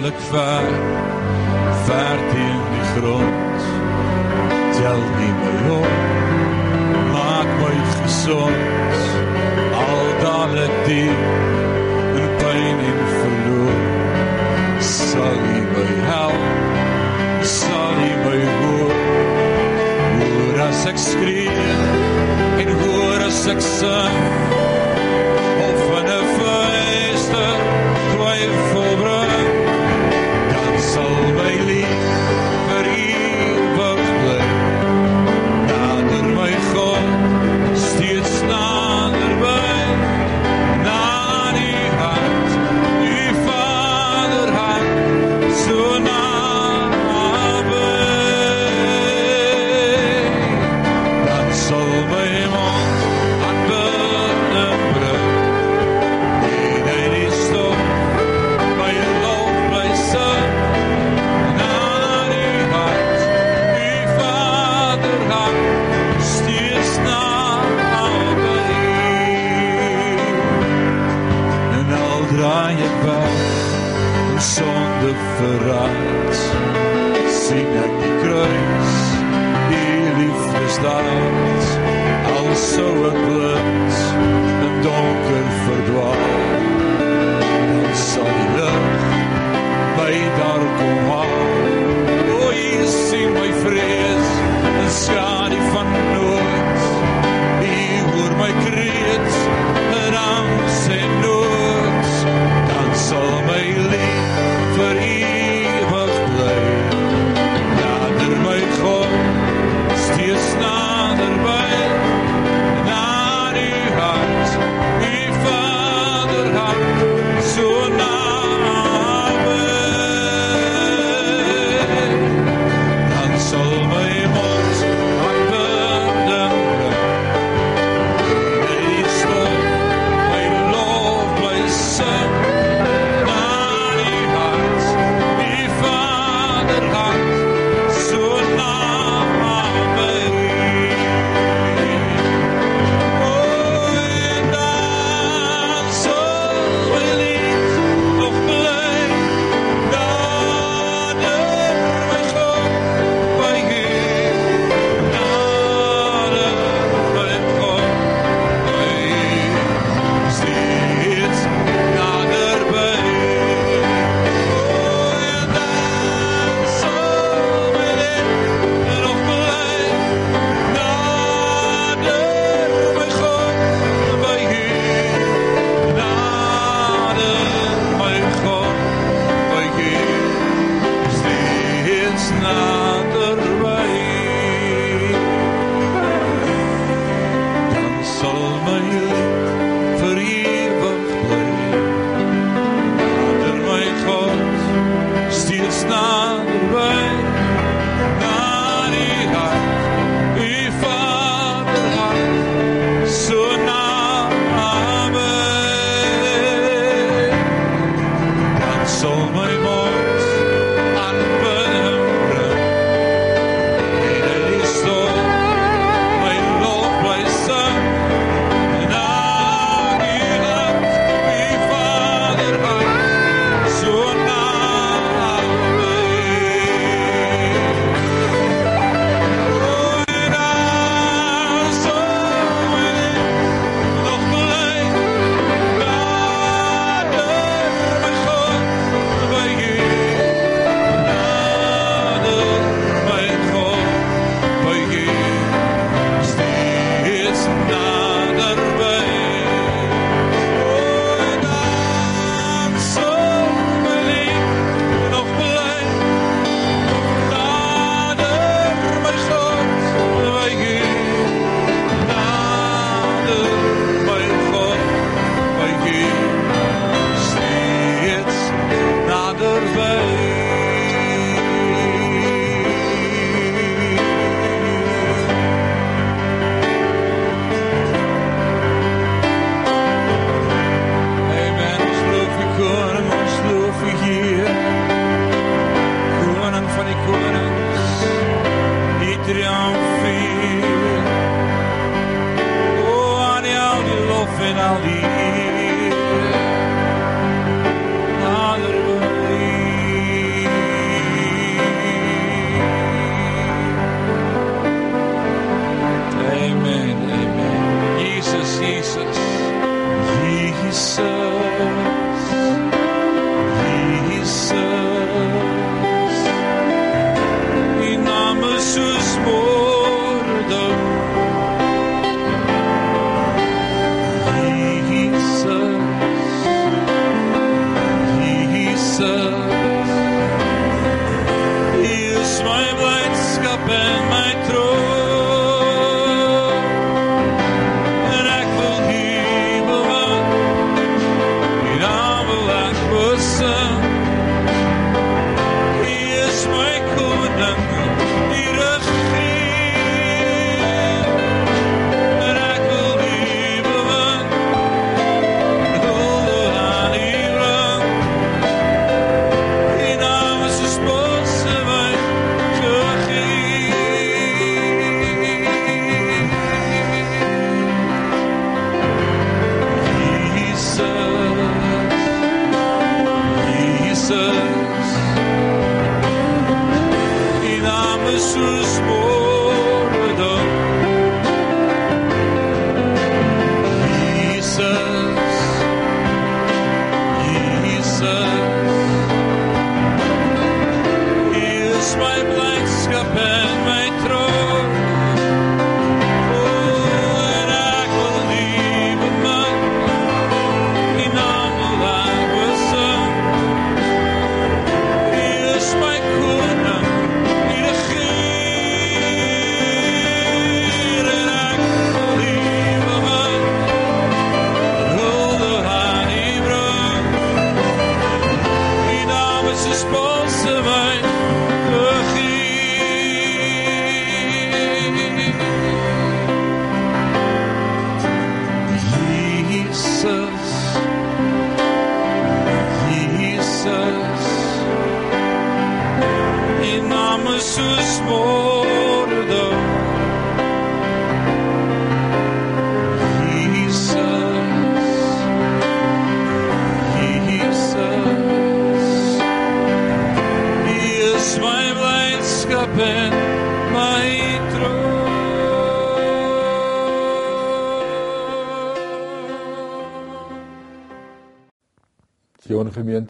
val ek ver, ver teen die grond. Tel nie my op, maak my gezond, al dan ek diep in pijn en verloor. Sal jy my help, sal jy my hoor, hoor as ek skreeuw en hoor as ek sing, So sorrow.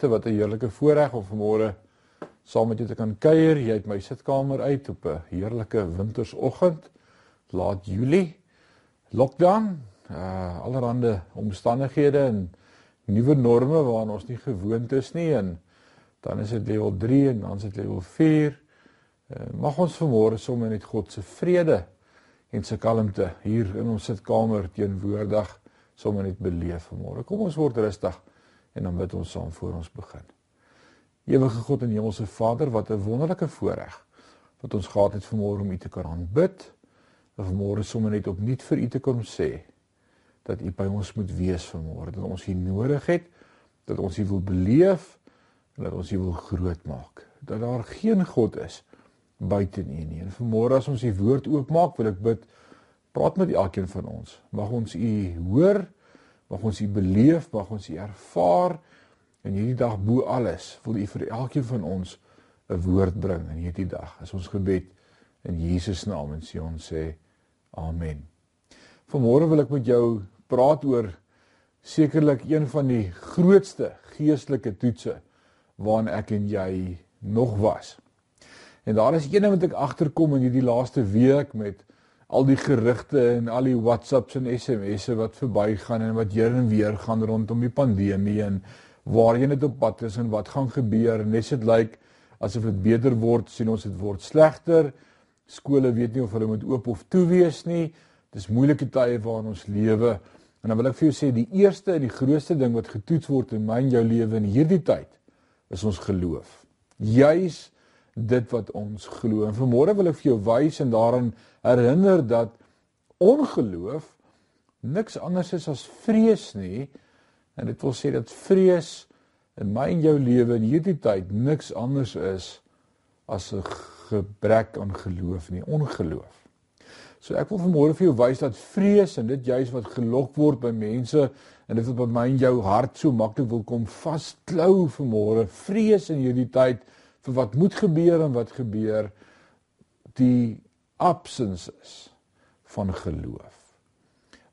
Gemeente, wat 'n heerlike voorreg om vanmôre saam met jou te kan kuier hier uit my sitkamer uit op 'n heerlike wintersoggend laat Julie. Lockdown, uh allerhande omstandighede en nuwe norme waaraan ons nie gewoond is nie en dan is dit level 3 en dan is dit level 4. Uh, mag ons vanmôre sommer net God se vrede en sy kalmte hier in ons sitkamer teenwoordig sommer net beleef vanmôre. Kom ons word rustig en dan bid ons saam voor ons begin. Ewige God en Hemelse Vader, wat 'n wonderlike voorreg wat ons gehad het vanmôre om U te kan aanbid. En vanmôre sommer net opnuut vir U te kom sê dat U by ons moet wees vanmôre, dat ons U nodig het, dat ons U wil beleef en dat ons U wil groot maak. Dat daar geen God is buite U nie. En vanmôre as ons U woord oopmaak, wil ek bid, praat met elkeen van ons. Mag ons U hoor mag ons U beleef, mag ons U ervaar en hierdie dag bo alles wil U vir elkeen van ons 'n woord bring in hierdie dag. Is ons gebed in Jesus naam en sê ons sê amen. Vanmôre wil ek met jou praat oor sekerlik een van die grootste geestelike toetse waaraan ek en jy nog was. En daar is een ding wat ek agterkom in hierdie laaste week met al die gerugte en al die WhatsApps en SMS'e wat verbygaan en wat hier en weer gaan rondom die pandemie en waarheen dit op pad is en wat gaan gebeur. En net dit lyk asof dit beter word sien ons dit word slegter. Skole weet nie of hulle moet oop of toe wees nie. Dis moeilike tye waarin ons lewe. En dan wil ek vir jou sê die eerste en die grootste ding wat getoets word in my en jou lewe in hierdie tyd is ons geloof. Juis dit wat ons glo. En vanmôre wil ek vir jou wys en daarin herinner dat ongeloof niks anders is as vrees nie. En dit wil sê dat vrees in my en jou lewe in hierdie tyd niks anders is as 'n gebrek aan geloof nie, ongeloof. So ek wil vanmôre vir jou wys dat vrees en dit juis wat gelok word by mense en dit wat by my en jou hart so maklik wil kom vasklou vanmôre, vrees in hierdie tyd vir wat moet gebeur en wat gebeur die absence is van geloof.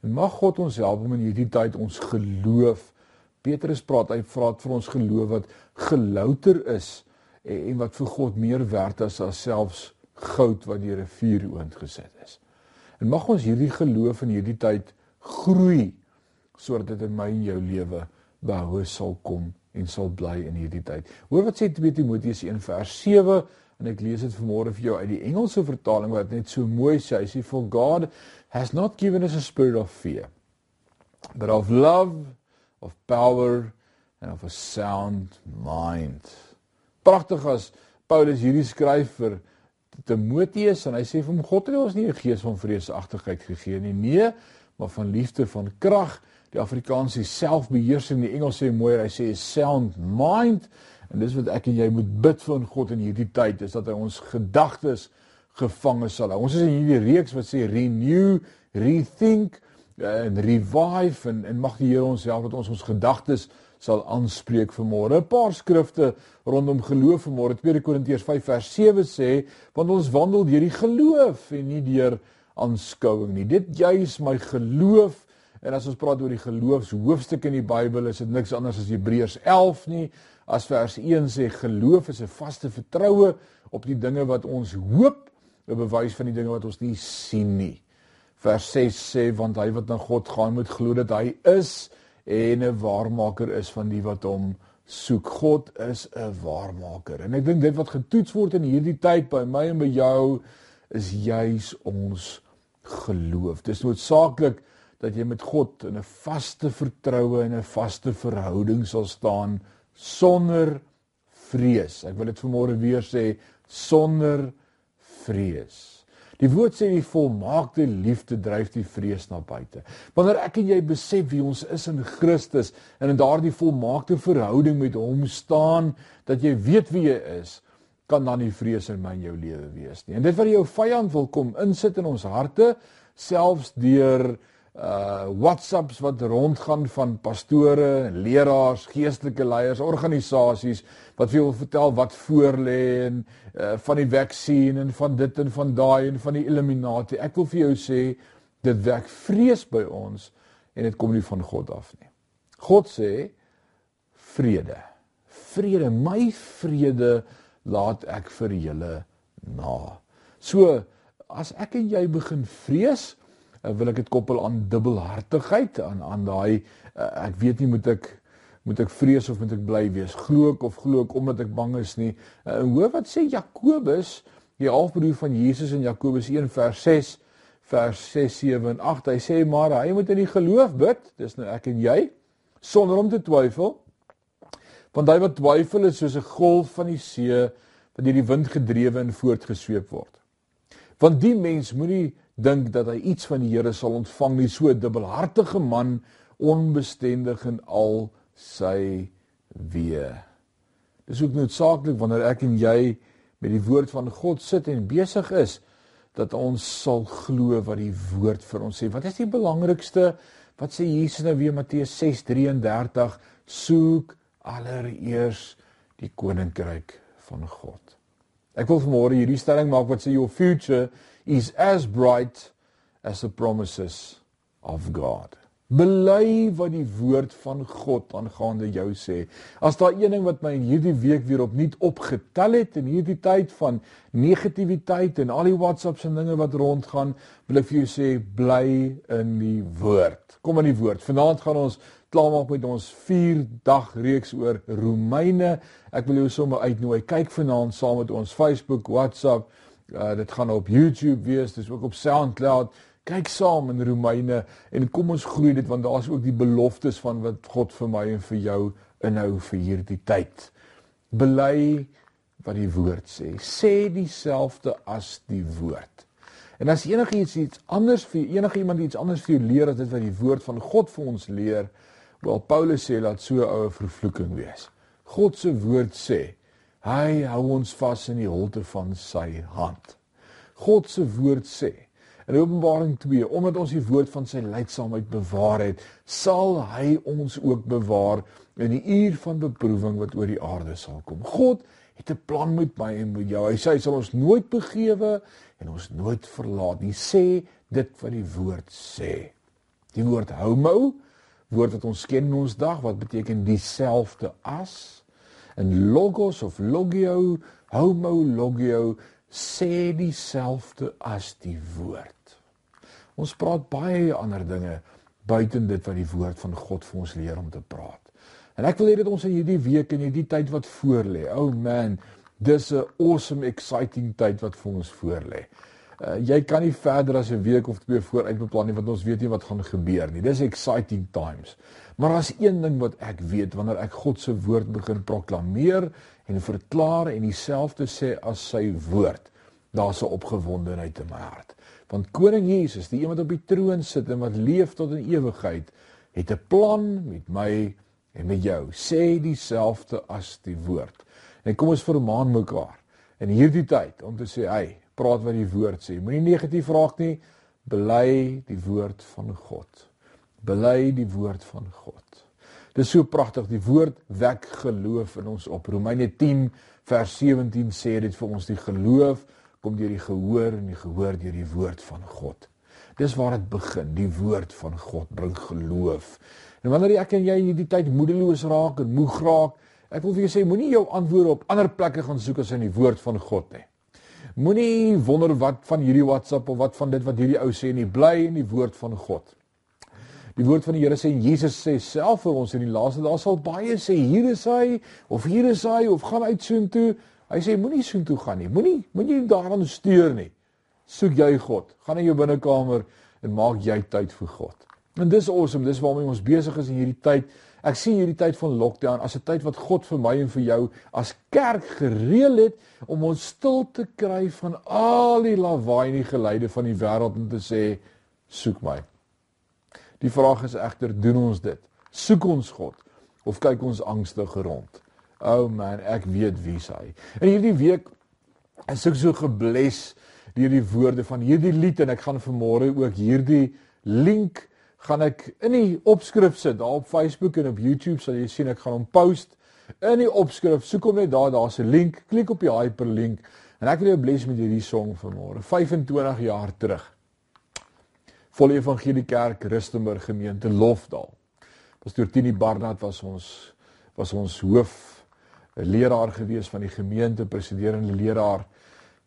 En mag God ons help om in hierdie tyd ons geloof Petrus praat, hy vra vir ons geloof wat gelouter is en, en wat vir God meer werd is as selfs goud wat deur 'n vuur oondgesit is. En mag ons hierdie geloof in hierdie tyd groei sodat dit in my en jou lewe behoue sal kom en sal bly in hierdie tyd. Hoor wat sê 2 Timoteus 1 vers 7 en ek lees dit vanmôre vir jou uit die Engelse vertaling wat net so mooi sê. Hy sê for God has not given us a spirit of fear but of love, of power and of a sound mind. Pragtig as Paulus hierdie skryf vir Timoteus en hy sê vir hom God het ons nie 'n gees van vreesagtigheid gegee nie, nee, maar van liefde, van krag. Die Afrikaans sê selfbeheersing, die Engels sê mooi, hy sê sound mind. En dis wat ek en jy moet bid vir in God in hierdie tyd, is dat hy ons gedagtes gevange sal hou. Ons is in hierdie reeks wat sê renew, rethink en revive en en mag die Here ons help dat ons ons gedagtes sal aanspreek vanmôre. 'n Paar skrifte rondom geloof vanmôre. 2 Korintiërs 5 vers 7 sê, want ons wandel deur die geloof en nie deur aanskouing nie. Dit juis my geloof en as ons praat oor die geloofshoofstuk in die Bybel, is dit niks anders as Hebreërs 11 nie. As vers 1 sê geloof is 'n vaste vertroue op die dinge wat ons hoop, 'n bewys van die dinge wat ons nie sien nie. Vers 6 sê want hy wat na God gaan moet glo dat hy is en 'n waarmaker is van die wat hom soek. God is 'n waarmaker. En ek dink dit wat getoets word in hierdie tyd by my en by jou is juis ons geloof. Dis noodsaaklik dat jy met God in 'n vaste vertroue en 'n vaste verhouding sal staan sonder vrees. Ek wil dit vanmôre weer sê sonder vrees. Die woord sê die volmaakte liefde dryf die vrees na buite. Wanneer ek en jy besef wie ons is in Christus en in daardie volmaakte verhouding met hom staan, dat jy weet wie jy is, kan dan nie vrees in my en jou lewe wees nie. En dit wat jou vyand wil kom insit in ons harte, selfs deur uh WhatsApps wat rondgaan van pastore, leraars, geestelike leiers, organisasies wat vir jou vertel wat voor lê en uh van die vaksin en van dit en van daai en van die Illuminati. Ek wil vir jou sê dit wek vrees by ons en dit kom nie van God af nie. God sê vrede. Vrede, my vrede laat ek vir julle na. So as ek en jy begin vrees, wil ek dit koppel aan dubbelhartigheid aan aan daai uh, ek weet nie moet ek moet ek vrees of moet ek bly wees. Glo ek of glo ek omdat ek bang is nie. Uh, hoor wat sê Jakobus die halfbroer van Jesus in Jakobus 1 vers 6 vers 6 7 en 8 hy sê maar hy moet in die geloof bid. Dis nou ek en jy sonder om te twyfel. Want hy wat twyfel is soos 'n golf van die see wat deur die wind gedrewe en voortgesweep word. Want die mens moenie dink dat hy iets van die Here sal ontvang nie so dubbelhartige man onbestendig in al sy weë. Dis ook noodsaaklik wanneer ek en jy met die woord van God sit en besig is dat ons sal glo wat die woord vir ons sê. Wat is die belangrikste? Wat sê Jesus nou weer Matteus 6:33? Soek allereers die koninkryk van God. Ek wil vanmôre hierdie stelling maak wat sê your future is as bright as the promises of God. Bely wat die woord van God aangaande jou sê. As daar een ding wat my in hierdie week weer opnuut opgetel het in hierdie tyd van negativiteit en al die WhatsApps en dinge wat rondgaan, wil ek vir jou sê bly in die woord. Kom in die woord. Vanaand gaan ons klaarmaak met ons 4 dag reeks oor Romeine. Ek wil jou sommer uitnooi. Kyk vanaand saam met ons Facebook, WhatsApp, Uh, dit gaan op YouTube wees, dis ook op SoundCloud. Kyk saam in Romeine en kom ons groei dit want daar's ook die beloftes van wat God vir my en vir jou inhou vir hierdie tyd. Bely wat die woord sê. Sê dieselfde as die woord. En as enigiets iets anders vir enige iemand iets anders vir jou leer as dit wat die woord van God vir ons leer, wel Paulus sê laat so 'n oue vervloeking wees. God se woord sê Hy hou ons vas in die holte van sy hand. God se woord sê in Openbaring 2, omdat ons die woord van sy leidsaamheid bewaar het, sal hy ons ook bewaar in die uur van beproewing wat oor die aarde sal kom. God het 'n plan met my en met jou. Hy sê hy sal ons nooit begewe en ons nooit verlaat nie. Sê dit wat die woord sê. Die woord hou mou woord wat ons ken in ons dag wat beteken dieselfde as. En logos of logio, homologio sê dieselfde as die woord. Ons praat baie ander dinge buiten dit wat die woord van God vir ons leer om te praat. En ek wil hê dat ons in hierdie week en hierdie tyd wat voorlê, oh man, dis 'n awesome exciting tyd wat vir ons voorlê. Uh, jy kan nie verder as 'n week of twee vooruit beplan nie want ons weet nie wat gaan gebeur nie. Dis exciting times. Maar as een ding wat ek weet wanneer ek God se woord begin proklameer en verklaar en dieselfde sê as sy woord, daar's 'n opgewondenheid in my hart. Want koning Jesus, die een wat op die troon sit en wat leef tot in ewigheid, het 'n plan met my en met jou. Sê dieselfde as die woord. En kom ons vermaan mekaar in hierdie tyd om te sê, "Hey, praat wat die woord sê. Moenie negatief raak nie. Bely die woord van God. Bely die woord van God." Dis so pragtig. Die woord wek geloof in ons op. Romeine 10 vers 17 sê dit vir ons die geloof kom deur die gehoor en die gehoor deur die woord van God. Dis waar dit begin. Die woord van God bring geloof. En wanneer ek en jy in hierdie tyd moedeloos raak en moeg raak, ek wil vir jou sê moenie jou antwoorde op ander plekke gaan soek as in die woord van God nie. Moenie wonder wat van hierdie WhatsApp of wat van dit wat hierdie ou sê nie, bly in die woord van God. Die woord van die Here sê Jesus sê self vir ons in die laaste dae sal baie sê hier is hy of hier is hy of gaan uit soontoe. Hy sê moenie soontoe gaan nie. Moenie moenie daaraan steur nie. Soek jy God. Gaan in jou binnekamer en maak jy tyd vir God. En dis awesome. Dis waarmee ons besig is in hierdie tyd. Ek sien hierdie tyd van lockdown as 'n tyd wat God vir my en vir jou as kerk gereël het om ons stil te kry van al die lawaai en die geluide van die wêreld en te sê soek my. Die vraag is egter, doen ons dit? Soek ons God of kyk ons angstig rond? Oh man, ek weet wie hy. In hierdie week is ek so gebless deur die woorde van hierdie lied en ek gaan vanmôre ook hierdie link gaan ek in die opskrif sit daar op Facebook en op YouTube sal jy sien ek gaan hom post in die opskrif. Soek hom net daar, daar's 'n link. Klik op die hyperlink en ek wil jou bless met hierdie song vanmôre. 25 jaar terug. Volle Evangelie Kerk Rustenburg gemeente Lofdal. Pastoor Tini Barnard was ons was ons hoof 'n leraar gewees van die gemeente, presiderende leraar.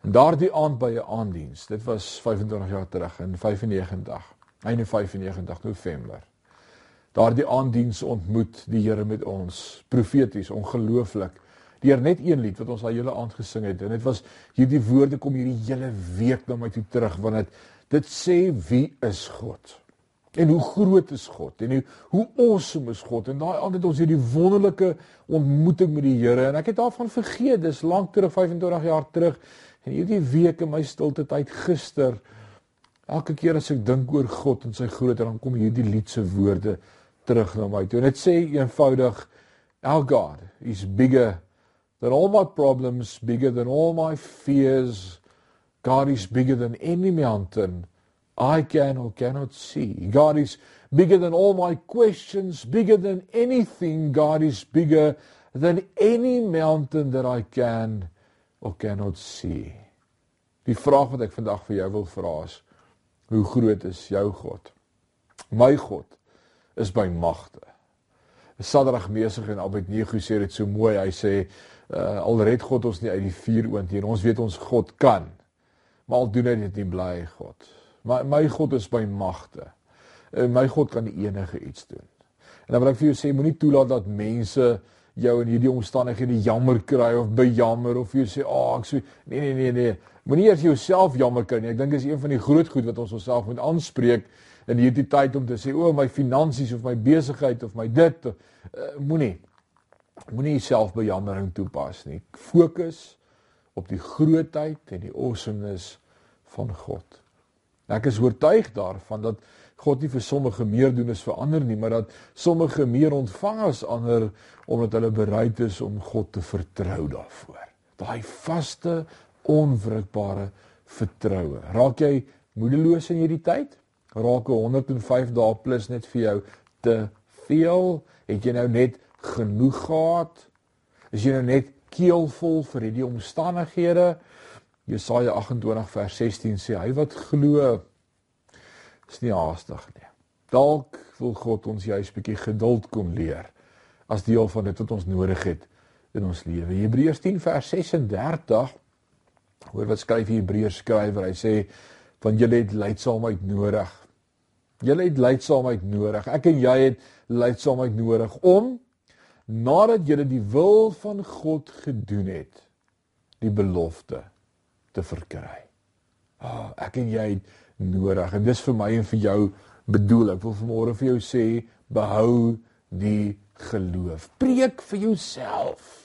En daardie aand by 'n aanddiens, dit was 25 jaar terug in 95, einde 95 November. Daardie aanddiens ontmoet die Here met ons, profeties, ongelooflik. Deur net een lied wat ons al hele aand gesing het en dit was hierdie woorde kom hierdie hele week na my toe terug want dit Dit sê wie is God? En hoe groot is God? En hoe hoe awesome is God? En daai altyd ons hierdie wonderlike ontmoeting met die Here en ek het daarvan vergeet. Dis lank terug 25 jaar terug. En hierdie week in my stilte tyd gister elke keer as ek dink oor God en sy grootte dan kom hierdie lied se woorde terug na my toe. En dit sê eenvoudig our God is bigger than all my problems, bigger than all my fears. God is bigger than any mountain I can or cannot see. God is bigger than all my questions, bigger than anything. God is bigger than any mountain that I can or cannot see. Die vraag wat ek vandag vir jou wil vra is: Hoe groot is jou God? My God is by magte. Sadrag Mesig en Abednego sê dit so mooi. Hy sê uh, al red God ons nie uit die vuur oond nie. Ons weet ons God kan maar al doen hy dit nie bly God. Maar my God is by magte. En my God kan enige iets doen. En dan wil ek vir jou sê moenie toelaat dat mense jou in hierdie omstandighede jammer kry of bejammer of jy sê ag oh, ek sê nee nee nee nee. Moenie eers jouself jammer kry nie. Ek dink dis een van die groot goed wat ons onsself moet aanspreek in hierdie tyd om te sê o oh, my finansies of my besigheid of my dit uh, moenie moenie self bejammering toepas nie. Fokus op die grootheid en die awesomeness van God. Ek is oortuig daarvan dat God nie vir sommige meer doen as vir ander nie, maar dat sommige meer ontvang as ander omdat hulle bereid is om God te vertrou daarvoor. Daai vaste, onwrikbare vertroue. Raak jy moedeloos in hierdie tyd? Raak 105 dae plus net vir jou te veel? Het jy nou net genoeg gehad? Is jy nou net keelvol vir hierdie omstandighede? Jesaja 28 vers 16 sê hy wat glo is nie haastig nie. Dalk wil God ons juist 'n bietjie geduld kom leer as deel van dit wat ons nodig het in ons lewe. Hebreërs 10 vers 36 hoor wat skryf die Hebreërs skrywer, hy sê van julle het leidsaamheid nodig. Julle het leidsaamheid nodig. Ek en jy het leidsaamheid nodig om nadat julle die wil van God gedoen het, die belofte te verkry. Ah, oh, ek en jy het nodig en dis vir my en vir jou bedoel. Ek wil vanmôre vir jou sê behou die geloof. Preek vir jouself.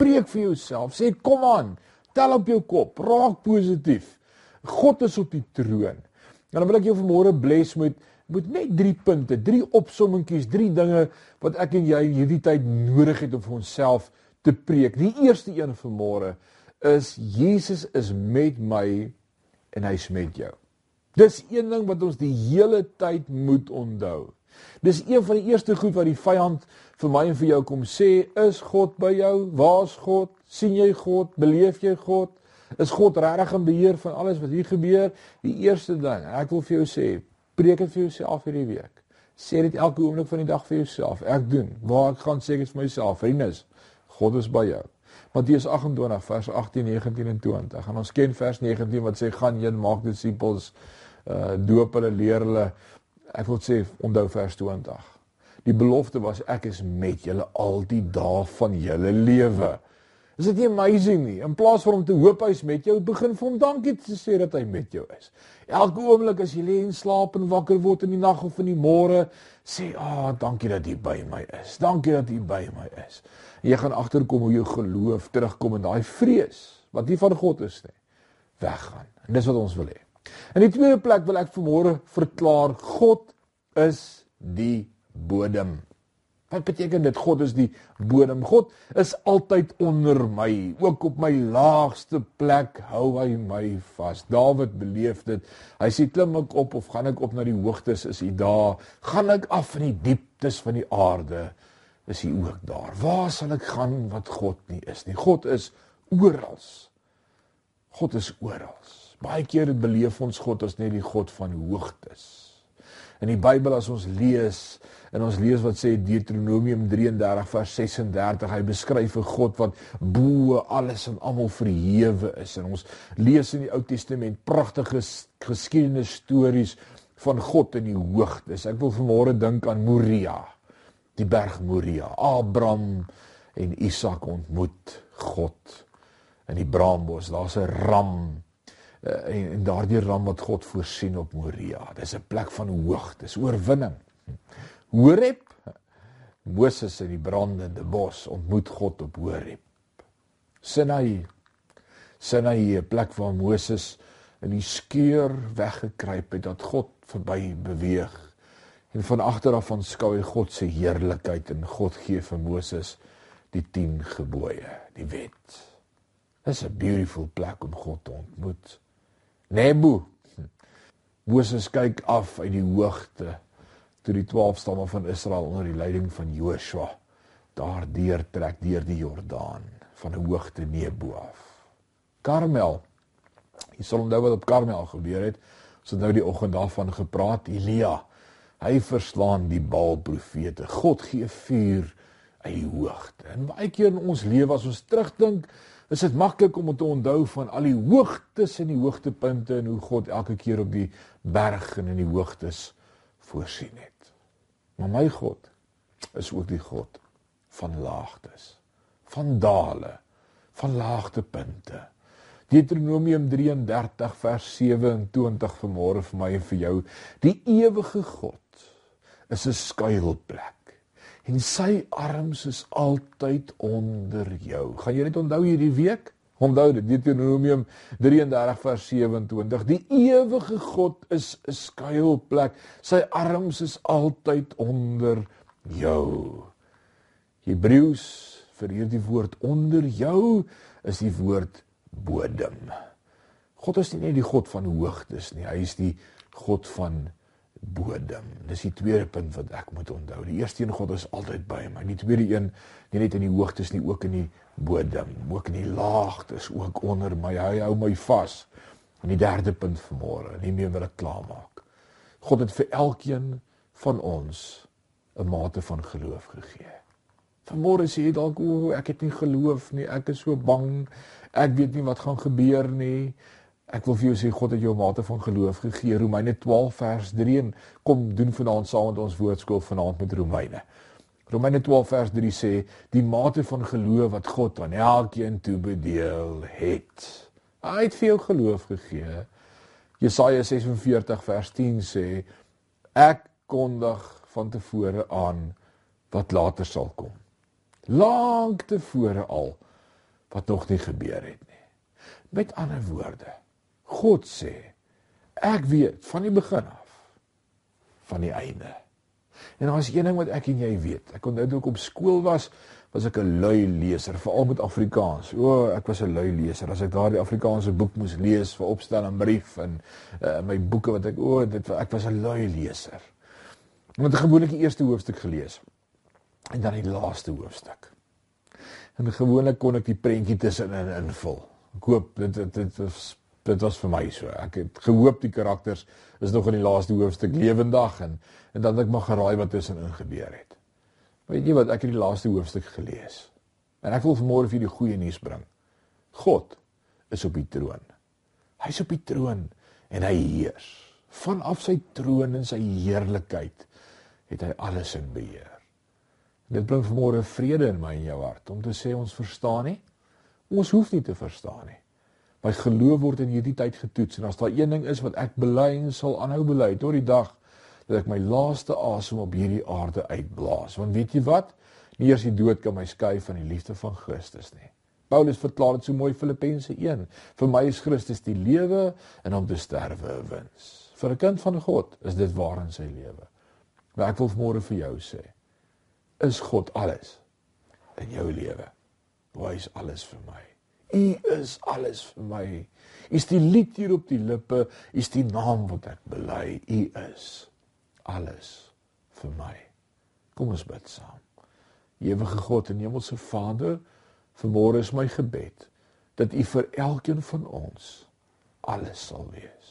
Preek vir jouself. Sê kom aan, tel op jou kop, raak positief. God is op die troon. En dan wil ek jou vanmôre bless met met net 3 punte, 3 opsommingkies, 3 dinge wat ek en jy hierdie tyd nodig het om vir onsself te preek. Die eerste een vanmôre is Jesus is met my en hy's met jou. Dis een ding wat ons die hele tyd moet onthou. Dis een van die eerste goed wat die vyand vir my en vir jou kom sê, is God by jou? Waar's God? sien jy God? Beleef jy God? Is God regtig in beheer van alles wat hier gebeur? Die eerste ding, ek wil vir jou sê, preek dit vir jouself hierdie week. Sê dit elke oomblik van die dag vir jouself. Ek doen. Waar ek gaan sê ek vir myself, vriendes, God is by jou. Matteus 28 vers 18, 19 en 20. En ons ken vers 19 wat sê gaan heen maak disippels uh doop hulle leer hulle ek wil sê onthou vers 20. Die belofte was ek is met julle al die dae van julle lewe. Is dit nie amazing nie? In plaas van om te hoop hy's met jou, begin vir hom dankie te sê dat hy met jou is. Elke oomblik as jy lê en slaap en wakker word in die nag of in die môre, sê, "Ag, ah, dankie dat U by my is. Dankie dat U by my is." En jy gaan agterkom hoe jou geloof terugkom en daai vrees wat nie van God is nie, weggaan. En dis wat ons wil hê. In die tweede plek wil ek vanmôre verklaar God is die bodem. Wat beteken dit God is die bodem? God is altyd onder my, ook op my laagste plek hou hy my vas. Dawid beleef dit. Hy sê klim ek op of gaan ek op na die hoogtes is hy daar? Gaan ek af in die dieptes van die aarde? Is hy ook daar? Waar sal ek gaan wat God nie is nie? God is oral. God is oral. Baie keer beleef ons God as net die God van hoogtes. In die Bybel as ons lees en ons lees wat sê Deuteronomium 33 vers 36, hy beskryf 'n God wat bo alles en almal verhewe is. En ons lees in die Ou Testament pragtige geskiedenis stories van God in die hoogtes. Ek wil vanmôre dink aan Moria, die berg Moria. Abraham en Isak ontmoet God in die braambos. Daar's 'n ram en, en daardie ram wat God voorsien op Moria. Dis 'n plek van hoogtes, oorwinning. Horeb Moses in die brandende bos ontmoet God op Horeb. Sinai Sinai 'n plek waar Moses in die skeur weggekruip het dat God verby beweeg. En van agter af aanskou hy God se heerlikheid en God gee vir Moses die 10 gebooie, die wet. Dis 'n beautiful plek om God te ontmoet. Nebo. Moses kyk af uit die hoogte toe die 12 stamme van Israel onder die leiding van Joshua daardeur trek deur die Jordaan van 'n hoogte Nebo af. Karmel. Jy sal onthou wat op Karmel gebeur het. Ons het nou die oggend daarvan gepraat. Elia, hy verslaan die Baal profete. God gee vuur uit die hoogte. En baie keer in ons lewe as ons terugdink is dit maklik om te onthou van al die hoogtes en die hoogtepunte en hoe God elke keer op die berg en in die hoogtes voorsien het. Maar my God is ook die God van laagtes, van dale, van laagtepunte. Deuteronomium 33 vers 27 vanmôre vir my en vir jou. Die ewige God is 'n skuilplek en sy arms is altyd onder jou. Gaan jy dit onthou hierdie week? Onthou dit Deuteronomium 33 vers 27. Die ewige God is 'n skuilplek. Sy arms is altyd onder jou. Hebreëus vir hierdie woord onder jou is die woord bodem. God is nie net die God van hoogtes nie, hy is die God van bodem. Dis die tweede punt wat ek moet onthou. Die eerste een God is altyd by my. Die tweede een nie net in die hoogtes nie, ook in die bodem, ook in die laagtes, ook onder my. Hy hou my vas. En die derde punt vanmôre, nie meer wil ek klaarmaak. God het vir elkeen van ons 'n mate van geloof gegee. Vanmôre sê jy dalk o, ek het nie geloof nie, ek is so bang, ek weet nie wat gaan gebeur nie. Ek wil vir jou sê God het jou 'n mate van geloof gegee. Romeine 12 vers 3 en kom doen vanaand saam met ons woordskool vanaand met Romeine. Romeine 12 vers 3 sê die mate van geloof wat God aan elkeen toebedeel het. Hy het veel geloof gegee. Jesaja 46 vers 10 sê ek kondig van tevore aan wat later sal kom. Lank tevore al wat nog nie gebeur het nie. Met ander woorde, God sê ek weet van die begin af van die einde. En daar is een ding wat ek en jy weet. Ek onthou toe ek op skool was, was ek 'n lui leser, veral met Afrikaans. O, ek was 'n lui leser. As ek daardie Afrikaanse boek moes lees vir opstel en brief en uh, my boeke wat ek o, dit ek was 'n lui leser. Ek het gewoonlik die eerste hoofstuk gelees en dan die laaste hoofstuk. En gewoonlik kon ek die prentjie tussenin invul. Ek hoop dit dit dit was dit was vir my so. Ek het gehoop die karakters is nog in die laaste hoofstuk lewendig en en dan het ek maar geraai wat tussenin gebeur het. Weet jy wat ek het die laaste hoofstuk gelees. En ek wil vanmôre vir julle goeie nuus bring. God is op die troon. Hy's op die troon en hy heers. Vanaf sy troon en sy heerlikheid het hy alles in beheer. Dit bring vanmôre vrede in my en jou hart om te sê ons verstaan nie. Ons hoef nie te verstaan nie. My geloof word in hierdie tyd getoets en as daar een ding is wat ek bely en sal aanhou bely tot die dag dat ek my laaste asem op hierdie aarde uitblaas. Want weet jy wat? Nie eers die dood kan my skei van die liefde van Christus nie. Paulus verklaar dit so mooi Filippense 1. Vir my is Christus die lewe en om te sterwe 'n wins. Vir 'n kind van God is dit waar in sy lewe. Maar ek wil môre vir jou sê, is God alles in jou lewe. Hy is alles vir my. U is alles vir my. U is die lied hier op die lippe, u is die naam wat ek bely. U is alles vir my. Kom ons bid saam. Ewige God en Hemelse Vader, vanmôre is my gebed dat U vir elkeen van ons alles sal wees.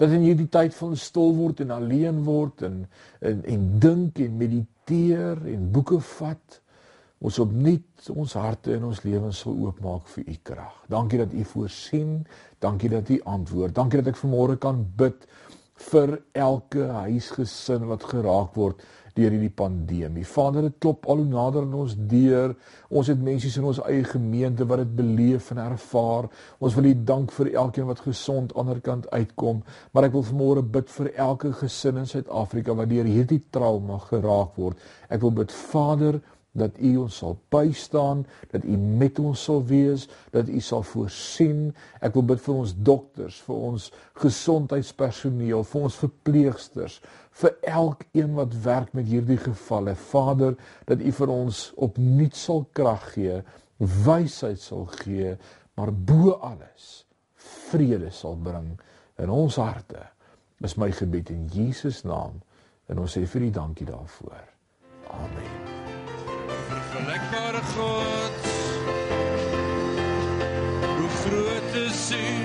Dat in hierdie tyd van stil word en alleen word en en, en dink en mediteer en boeke vat, ons opnuut ons harte en ons lewens sal oopmaak vir u krag. Dankie dat u voorsien, dankie dat u antwoord. Dankie dat ek vanmôre kan bid vir elke huisgesin wat geraak word deur hierdie pandemie. Vader, dit klop al hoe nader aan ons deur. Ons het mense in ons eie gemeente wat dit beleef en ervaar. Ons wil U dank vir elkeen wat gesond aan die ander kant uitkom, maar ek wil vanmôre bid vir elke gesin in Suid-Afrika wat deur hierdie trauma geraak word. Ek wil bid, Vader, dat u ons sal bystaan, dat u met ons sal wees, dat u sal voorsien. Ek wil bid vir ons dokters, vir ons gesondheidspersoneel, vir ons verpleegsters, vir elkeen wat werk met hierdie gevalle. Vader, dat u vir ons opnuut sal krag gee, wysheid sal gee, maar bo alles vrede sal bring in ons harte. Dis my gebed in Jesus naam en ons sê vir U dankie daarvoor. Amen vergelykbare God. Hoe groot is U,